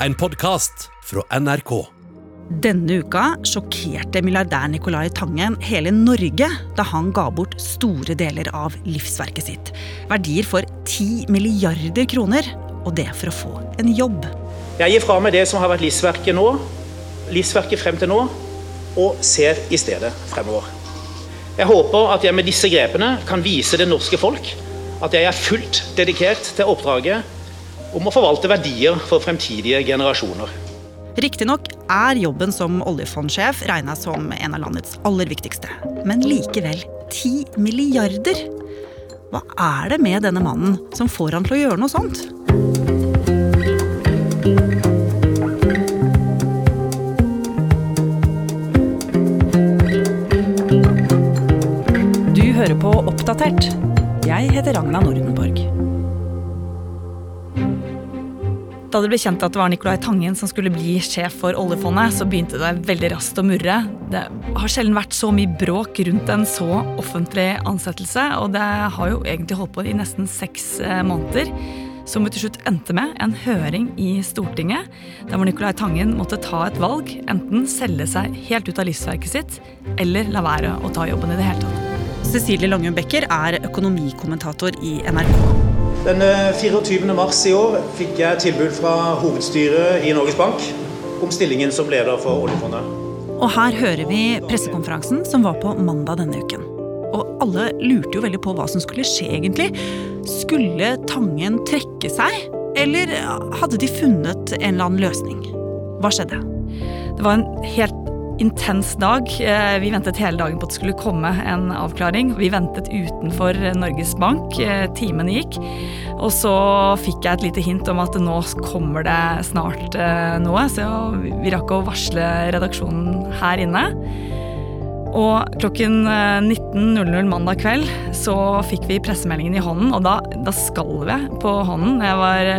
en podkast fra NRK. Denne uka sjokkerte milliardær Nicolai Tangen hele Norge da han ga bort store deler av livsverket sitt. Verdier for 10 milliarder kroner, og det for å få en jobb. Jeg gir fra meg det som har vært livsverket nå, livsverket frem til nå, og ser i stedet fremover. Jeg håper at jeg med disse grepene kan vise det norske folk at jeg er fullt dedikert til oppdraget om å forvalte verdier for fremtidige generasjoner. Riktignok er jobben som oljefondsjef regna som en av landets aller viktigste. Men likevel 10 milliarder? Hva er det med denne mannen som får han til å gjøre noe sånt? Du hører på Oppdatert. Jeg heter Ragna Nordenborg. Da det ble kjent at det var Nicolai Tangen som skulle bli sjef for oljefondet, så begynte det veldig raskt å murre. Det har sjelden vært så mye bråk rundt en så offentlig ansettelse, og det har jo egentlig holdt på i nesten seks eh, måneder. Som til slutt endte med en høring i Stortinget, der hvor Nicolai Tangen måtte ta et valg. Enten selge seg helt ut av livsverket sitt, eller la være å ta jobben i det hele tatt. Cecilie Langum Becker er økonomikommentator i NRK. Den 24. mars i år fikk jeg tilbud fra hovedstyret i Norges Bank om stillingen som leder for oljefondet. Og her hører vi pressekonferansen som var på mandag denne uken. Og alle lurte jo veldig på hva som skulle skje, egentlig. Skulle Tangen trekke seg, eller hadde de funnet en eller annen løsning? Hva skjedde? Det var en helt intens dag. Eh, Vi ventet hele dagen på at det skulle komme en avklaring. Vi ventet utenfor Norges Bank. Eh, Timene gikk. Og så fikk jeg et lite hint om at nå kommer det snart eh, noe, så vi rakk å varsle redaksjonen her inne. Og klokken 19.00 mandag kveld så fikk vi pressemeldingen i hånden, og da, da skalv jeg på hånden. Jeg var,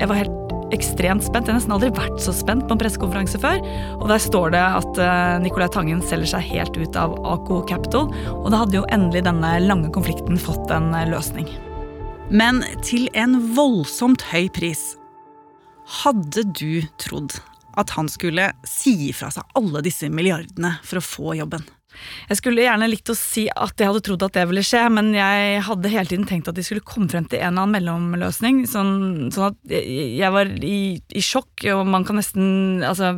jeg var helt ekstremt spent. Jeg har nesten aldri vært så spent på en pressekonferanse før. Og der står det at Nicolai Tangen selger seg helt ut av Aco Capital. Og da hadde jo endelig denne lange konflikten fått en løsning. Men til en voldsomt høy pris. Hadde du trodd at han skulle si ifra seg alle disse milliardene for å få jobben? Jeg skulle gjerne likt å si at jeg hadde trodd at det ville skje, men jeg hadde hele tiden tenkt at de skulle komme frem til en eller annen mellomløsning. Sånn, sånn at jeg var i, i, sjokk, og man kan nesten Altså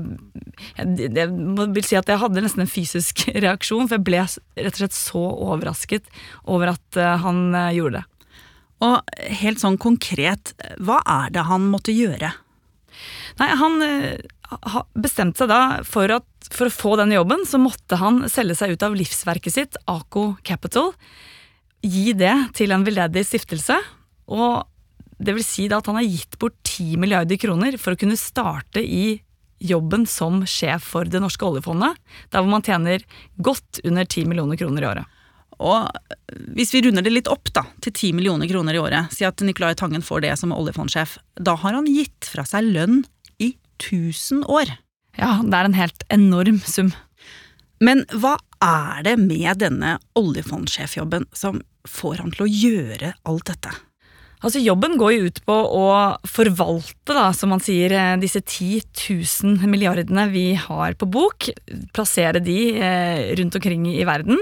jeg, jeg vil si at jeg hadde nesten en fysisk reaksjon, for jeg ble rett og slett så overrasket over at han gjorde det. Og helt sånn konkret, hva er det han måtte gjøre? Nei, han bestemte seg da for at for å få denne jobben, så måtte han selge seg ut av livsverket sitt, Aco Capital. Gi det til en veldedig stiftelse. Og det vil si da at han har gitt bort 10 milliarder kroner for å kunne starte i jobben som sjef for det norske oljefondet, der hvor man tjener godt under 10 millioner kroner i året. Og hvis vi runder det litt opp da, til 10 millioner kroner i året, si at Nicolai Tangen får det som oljefondsjef, da har han gitt fra seg lønn 1000 år. Ja, det er en helt enorm sum. Men hva er det med denne oljefondsjefjobben som får han til å gjøre alt dette? Altså Jobben går jo ut på å forvalte, da, som man sier, disse 10 000 milliardene vi har på bok. Plassere de rundt omkring i verden.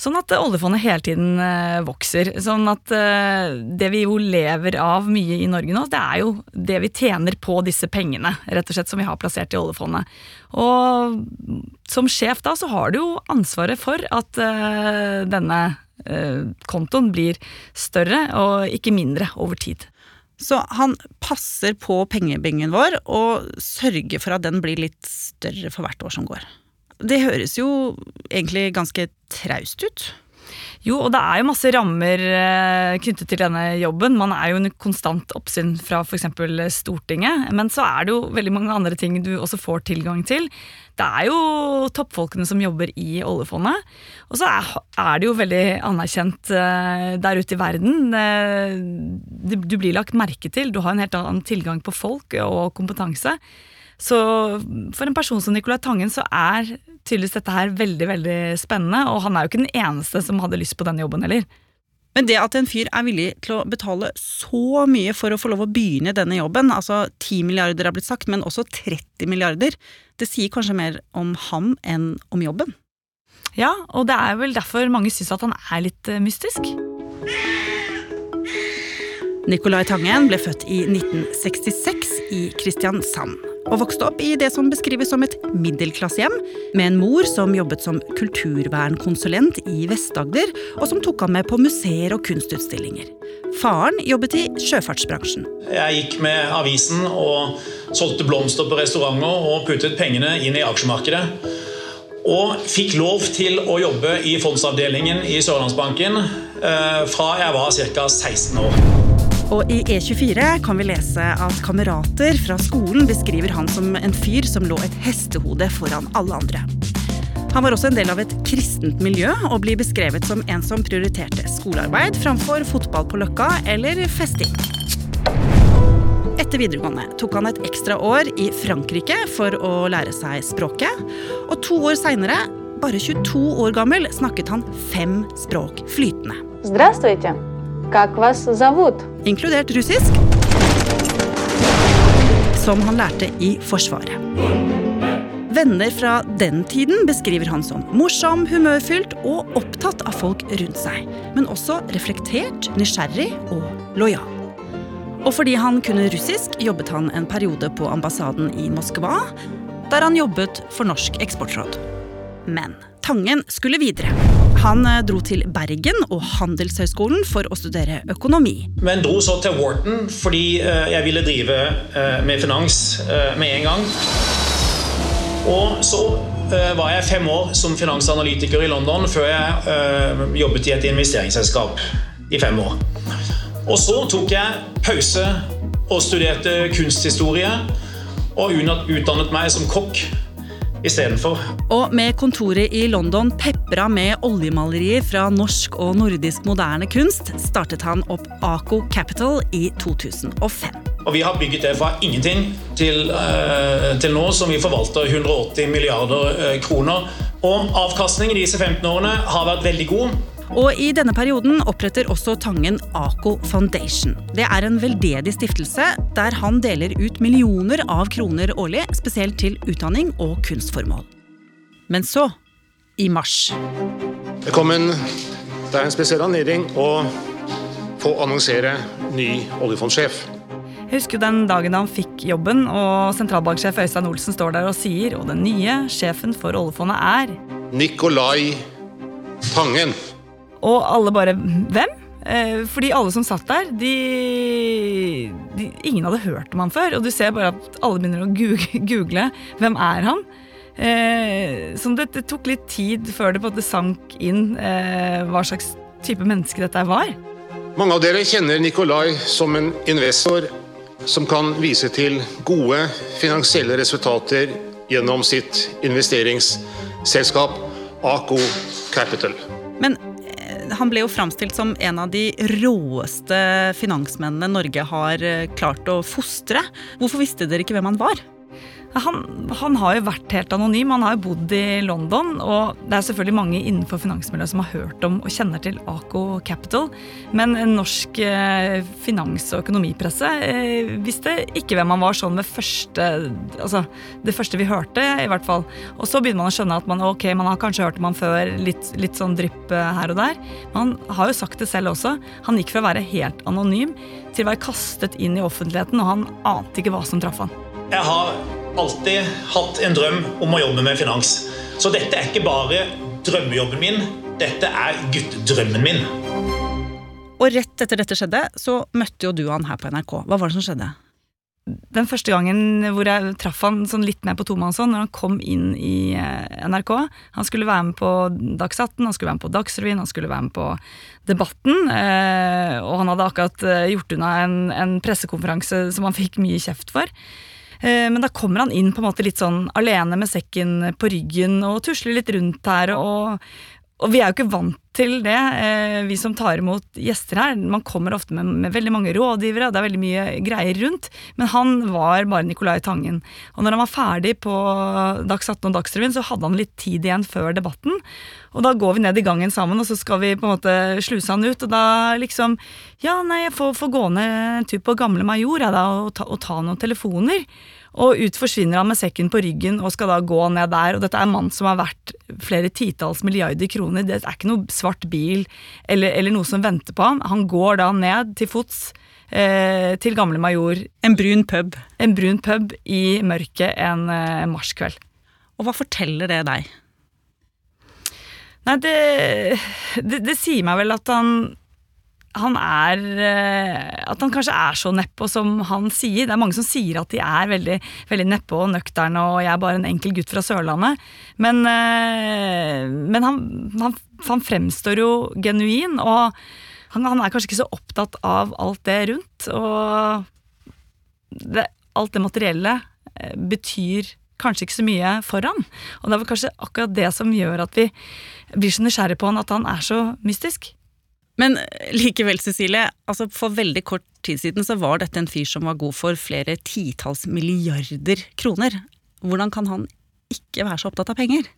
Sånn at oljefondet hele tiden vokser. Sånn at det vi jo lever av mye i Norge nå, det er jo det vi tjener på disse pengene, rett og slett, som vi har plassert i oljefondet. Og som sjef da, så har du jo ansvaret for at denne kontoen blir større og ikke mindre over tid. Så han passer på pengebingen vår og sørger for at den blir litt større for hvert år som går. Det høres jo egentlig ganske traust ut. Jo, og det er jo masse rammer knyttet til denne jobben. Man er jo under konstant oppsyn fra f.eks. Stortinget. Men så er det jo veldig mange andre ting du også får tilgang til. Det er jo toppfolkene som jobber i oljefondet. Og så er det jo veldig anerkjent der ute i verden. Du blir lagt merke til. Du har en helt annen tilgang på folk og kompetanse. Så for en person som Nicolai Tangen så er tydeligvis dette her veldig veldig spennende, og han er jo ikke den eneste som hadde lyst på denne jobben heller. Men det at en fyr er villig til å betale så mye for å få lov å begynne denne jobben, altså 10 milliarder har blitt sagt, men også 30 milliarder, det sier kanskje mer om ham enn om jobben? Ja, og det er vel derfor mange syns at han er litt eh, mystisk. Nicolai Tangen ble født i 1966 i Kristiansand og vokste opp i det som beskrives som et middelklassehjem, med en mor som jobbet som kulturvernkonsulent i Vest-Agder, og som tok ham med på museer og kunstutstillinger. Faren jobbet i sjøfartsbransjen. Jeg gikk med avisen og solgte blomster på restauranter og puttet pengene inn i aksjemarkedet. Og fikk lov til å jobbe i fondsavdelingen i Sørlandsbanken eh, fra jeg var ca. 16 år. Og i E24 kan vi lese at kamerater fra skolen beskriver han som en fyr som lå et hestehode foran alle andre. Han var også en del av et kristent miljø og blir beskrevet som en som prioriterte skolearbeid framfor fotball på Løkka eller festing. Etter videregående tok han et ekstra år i Frankrike for å lære seg språket. Og to år seinere, bare 22 år gammel, snakket han fem språk flytende. Здравствуйте! Как вас зовут? Inkludert russisk, som han lærte i Forsvaret. Venner fra den tiden beskriver han som morsom, humørfylt og opptatt av folk rundt seg. Men også reflektert, nysgjerrig og lojal. Og fordi han kunne russisk, jobbet han en periode på ambassaden i Moskva, der han jobbet for Norsk eksportråd. Men Tangen skulle videre. Han eh, dro til Bergen og Handelshøyskolen for å studere økonomi. Men dro så til Wharton fordi eh, jeg ville drive eh, med finans med en gang. Og så var jeg fem år som finansanalytiker i London før jeg jobbet i et investeringsselskap i fem år. Og så tok jeg pause og studerte kunsthistorie og utdannet meg som kokk istedenfor. Og med kontoret i London pepra med oljemalerier fra norsk og nordisk moderne kunst, startet han opp Ako Capital i 2005. Og Vi har bygget det fra ingenting til, uh, til nå, som vi forvalter 180 milliarder uh, kroner. Og avkastningen disse 15 årene har vært veldig god. Og I denne perioden oppretter også Tangen AKO Foundation. Det er en veldedig stiftelse der han deler ut millioner av kroner årlig, spesielt til utdanning og kunstformål. Men så, i mars Velkommen. Det er en spesiell anledning å få annonsere ny oljefondsjef. Jeg husker den dagen han fikk jobben, og sentralbanksjef Øystein Olsen står der og sier og den nye sjefen for oljefondet er Nikolai Tangen. Og alle bare Hvem? Eh, fordi alle som satt der, de, de, Ingen hadde hørt om han før. Og du ser bare at alle begynner å google. Hvem er han? Eh, så det, det, tok litt tid før det på en måte sank inn eh, hva slags type menneske dette var. Mange av dere kjenner Nikolai som en investor som kan vise til gode finansielle resultater gjennom sitt investeringsselskap Ako Capital. Men han ble jo framstilt som en av de råeste finansmennene Norge har eh, klart å fostre. Hvorfor visste dere ikke hvem han var? Han, han, har jo vært helt anonym. Han har jo bodd i London. Og det er selvfølgelig mange innenfor finansmiljøet som har hørt om og kjenner til Aco Capital. Men norsk eh, finans- og økonomipresse eh, visste ikke hvem han var sånn ved første Altså det første vi hørte, i hvert fall. Og så begynner man å skjønne at man, ok, man har kanskje hørt om han før, litt, litt sånn drypp eh, her og der. Men han har jo sagt det selv også. Han gikk fra å være helt anonym til å være kastet inn i offentligheten, og han ante ikke hva som traff han. Jeg har alltid hatt en drøm om å jobbe med finans. Så dette er ikke bare drømmejobben min, dette er guttedrømmen min. Og rett etter dette skjedde, så møtte jo du han her på NRK. Hva var det som skjedde? Den første gangen hvor jeg traff han sånn litt mer på tomannshånd, når han kom inn i eh, NRK Han skulle være med på Dagsatten, han skulle være med på Dagsrevyen, han skulle være med på Debatten. Eh, og han hadde akkurat eh, gjort unna en, en pressekonferanse som han fikk mye kjeft for. Eh, men da kommer han inn på en måte litt sånn alene med sekken på ryggen og tusler litt rundt her. Og, og vi er jo ikke vant til det, eh, vi som tar imot gjester her. Man kommer ofte med, med, veldig mange rådgivere, det er veldig mye greier rundt. Men han var bare Nicolai Tangen. Og når han var ferdig på Dags 18 og Dagsrevyen, så hadde han litt tid igjen før debatten. Og da går vi ned i gangen sammen, og så skal vi på en måte sluse han ut. Og da liksom Ja, nei, jeg får, får gå ned en tur på Gamle Major jeg, da, og, ta, og ta noen telefoner. Og ut forsvinner han med sekken på ryggen og skal da gå ned der. Og dette er en mann som har vært flere titalls milliarder kroner. Det er ikke noe svart bil eller, eller noe som venter på ham. Han går da ned til fots eh, til Gamle Major. En brun pub. En brun pub i mørket en eh, marskveld. Og hva forteller det deg? Nei, det, det, det sier meg vel at han han er eh, At han kanskje er så nedpå som han sier. Det er mange som sier at de er veldig, veldig nedpå og nøkterne, og jeg er bare en enkel gutt fra Sørlandet. Men, eh, men han, han, han, fremstår jo genuin, og han, han, er kanskje ikke så opptatt av alt det rundt. Og det, alt det materielle eh, betyr kanskje ikke så mye for han. Og det er vel kanskje akkurat det som gjør at vi blir så nysgjerrige på han, at han er så mystisk. Men likevel, Cecilie, altså for veldig kort tid siden så var dette en fyr som var god for flere titalls milliarder kroner. Hvordan kan han ikke være så opptatt av penger?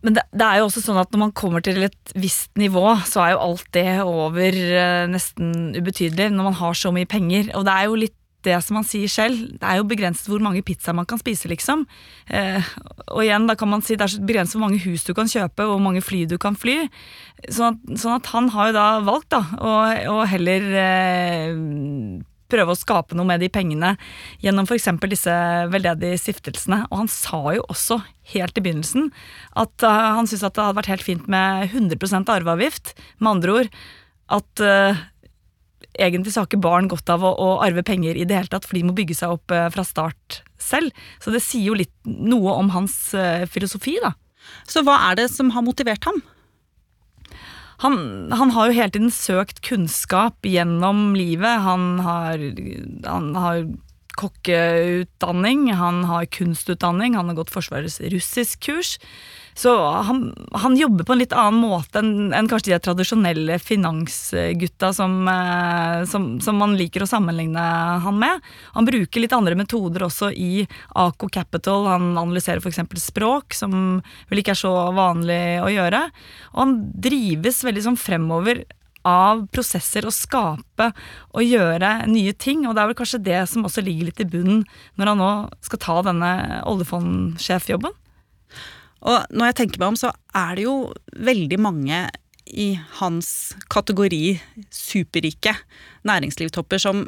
Men det, det, er jo også sånn at når man kommer til et visst nivå, så er jo alt det over eh, nesten ubetydelig når man har så mye penger. Og det er jo litt det som han sier selv, det er jo begrenset hvor mange pizzaer man kan spise, liksom. Eh, og igjen, da kan man si det er begrenset hvor mange hus du kan kjøpe, hvor mange fly du kan fly. Sånn at, sånn at han har jo da valgt, da, å heller eh, prøve å skape noe med de pengene gjennom f.eks. disse veldedige stiftelsene. Og han sa jo også helt i begynnelsen at uh, han syntes at det hadde vært helt fint med 100 arveavgift. Med andre ord at uh, egentlig så har ikke barn godt av å, å, arve penger i det hele tatt, for de må bygge seg opp eh, fra start selv. Så det sier jo litt noe om hans eh, filosofi, da. Så hva er det som har motivert ham? Han, han, har jo hele tiden søkt kunnskap gjennom livet. Han har, han har kokkeutdanning, han har kunstutdanning, han har gått Forsvarets russiskkurs. Så han, han, jobber på en litt annen måte enn, enn kanskje de tradisjonelle finansgutta som, eh, som, som, man liker å sammenligne han med. Han bruker litt andre metoder også i Aco Capital. Han analyserer f.eks. språk, som vel ikke er så vanlig å gjøre. Og han drives veldig sånn fremover av prosesser å skape og gjøre nye ting. Og det er vel kanskje det som også ligger litt i bunnen når han nå skal ta denne oljefondsjefjobben. Og når jeg tenker meg om, så er det jo veldig mange i hans kategori superrike næringslivstopper som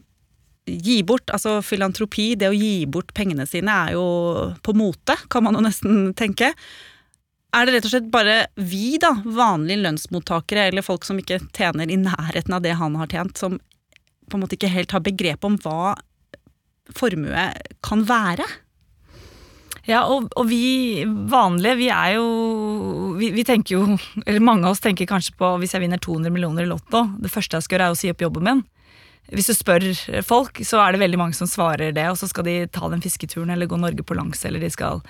gir bort, altså filantropi, det å gi bort pengene sine, er jo på mote, kan man jo nesten tenke. Er det rett og slett bare vi, da, vanlige lønnsmottakere eller folk som ikke tjener i nærheten av det han har tjent, som på en måte ikke helt har begrep om hva formue kan være? Ja, og, og, vi vanlige, vi er jo vi, vi, tenker jo Eller mange av oss tenker kanskje på hvis jeg vinner 200 millioner i Lotto, det første jeg skal gjøre er å si opp jobben min. Hvis du spør folk, så er det veldig mange som svarer det, og så skal de ta den fisketuren eller gå Norge på langs, eller de skal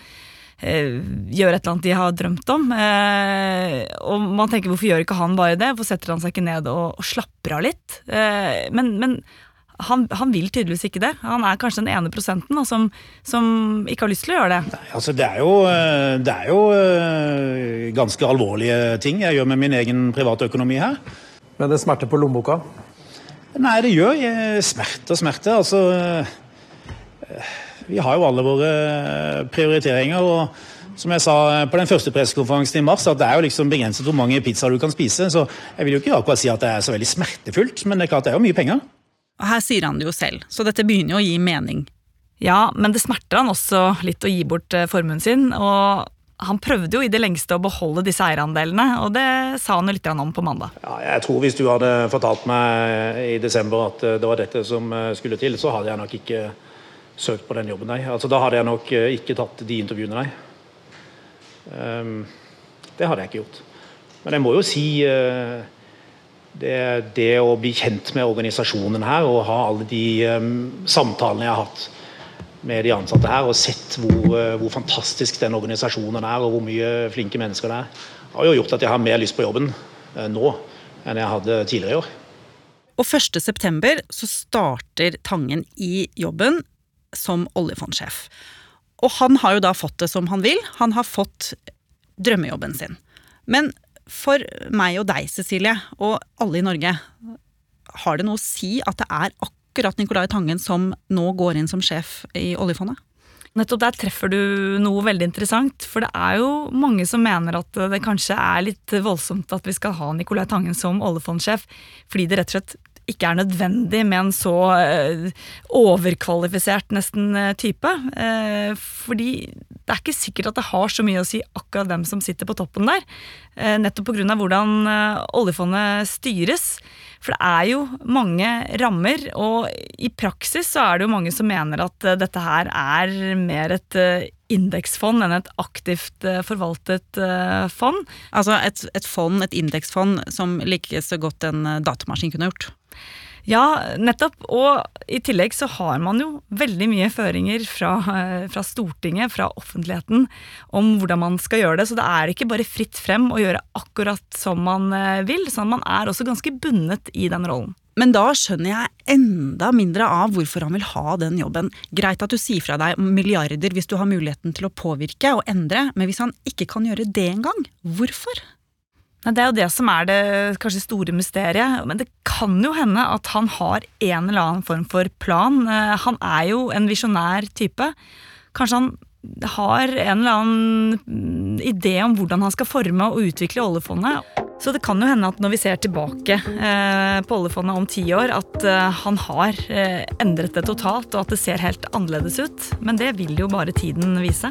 eh, gjøre et eller annet de har drømt om. Eh, og man tenker hvorfor gjør ikke han bare det? Hvorfor setter han seg ikke ned og, og slapper av litt? Eh, men, men han, han, vil tydeligvis ikke det. Han er kanskje den ene prosenten da, som, som, ikke har lyst til å gjøre det. Nei, altså det er, jo, eh, det er jo eh, ganske alvorlige ting jeg gjør med min egen private økonomi her. Men det smerter på lommeboka? Nei, det gjør smerte og smerte. Altså eh, Vi har jo alle våre prioriteringer. og som jeg sa på den første pressekonferansen i mars, at det er jo liksom begrenset hvor mange pizzaer du kan spise. Så jeg vil jo ikke akkurat si at det er så veldig smertefullt, men det er klart det er jo mye penger. Her sier han det jo selv, så dette begynner jo å gi mening. Ja, men det smerter han også litt å gi bort eh, formuen sin. og han prøvde jo i det lengste å beholde disse eierandelene, og det sa han jo litt om på mandag. Ja, jeg tror Hvis du hadde fortalt meg i desember at eh, det var dette som eh, skulle til, så hadde jeg nok ikke søkt på den jobben, nei. Altså, da hadde jeg nok ikke tatt de intervjuene, nei. Um, det hadde jeg ikke gjort. Men jeg må jo si uh, det, det, å bli kjent med organisasjonen her og ha alle de um, samtalene jeg har hatt med de ansatte her, og sett hvor, uh, hvor, fantastisk den organisasjonen er og hvor mye flinke mennesker det er, har jo gjort at jeg har mer lyst på jobben uh, nå enn jeg hadde tidligere i år. Og 1.9 så starter Tangen i jobben som oljefondsjef. Og han har jo da fått det som han vil. Han har fått drømmejobben sin. Men for meg og deg, Cecilie, og alle i Norge, har det noe å si at det er akkurat Nicolai Tangen som nå går inn som sjef i oljefondet? Nettopp der treffer du noe veldig interessant. For det er jo mange som mener at det kanskje er litt voldsomt at vi skal ha Nicolai Tangen som oljefondsjef, fordi det rett og slett ikke er nødvendig med en så eh, overkvalifisert nesten eh, type. Eh, fordi det er ikke sikkert at det har så mye å si akkurat hvem som sitter på toppen der. Nettopp pga. hvordan oljefondet styres. For det er jo mange rammer, og i praksis så er det jo mange som mener at dette her er mer et indeksfond enn et aktivt forvaltet fond. Altså et, et fond, et indeksfond, som like så godt en datamaskin kunne gjort? Ja, nettopp. Og i tillegg så har man jo veldig mye føringer fra, fra, Stortinget, fra offentligheten, om hvordan man skal gjøre det. Så det er ikke bare fritt frem å gjøre akkurat som man eh, vil. sånn man er også ganske bundet i den rollen. Men da skjønner jeg enda mindre av hvorfor han vil ha den jobben. Greit at du sier fra deg milliarder hvis du har muligheten til å påvirke og endre, men hvis han ikke kan gjøre det engang, hvorfor? Det er jo det som er det kanskje store mysteriet. Men det kan jo hende at han har en eller annen form for plan. Eh, han er jo en visjonær type. Kanskje han har en eller annen idé om hvordan han skal forme og utvikle oljefondet. Så det kan jo hende at når vi ser tilbake eh, på oljefondet om ti år, at eh, han har endret det totalt, og at det ser helt annerledes ut. Men det vil jo bare tiden vise.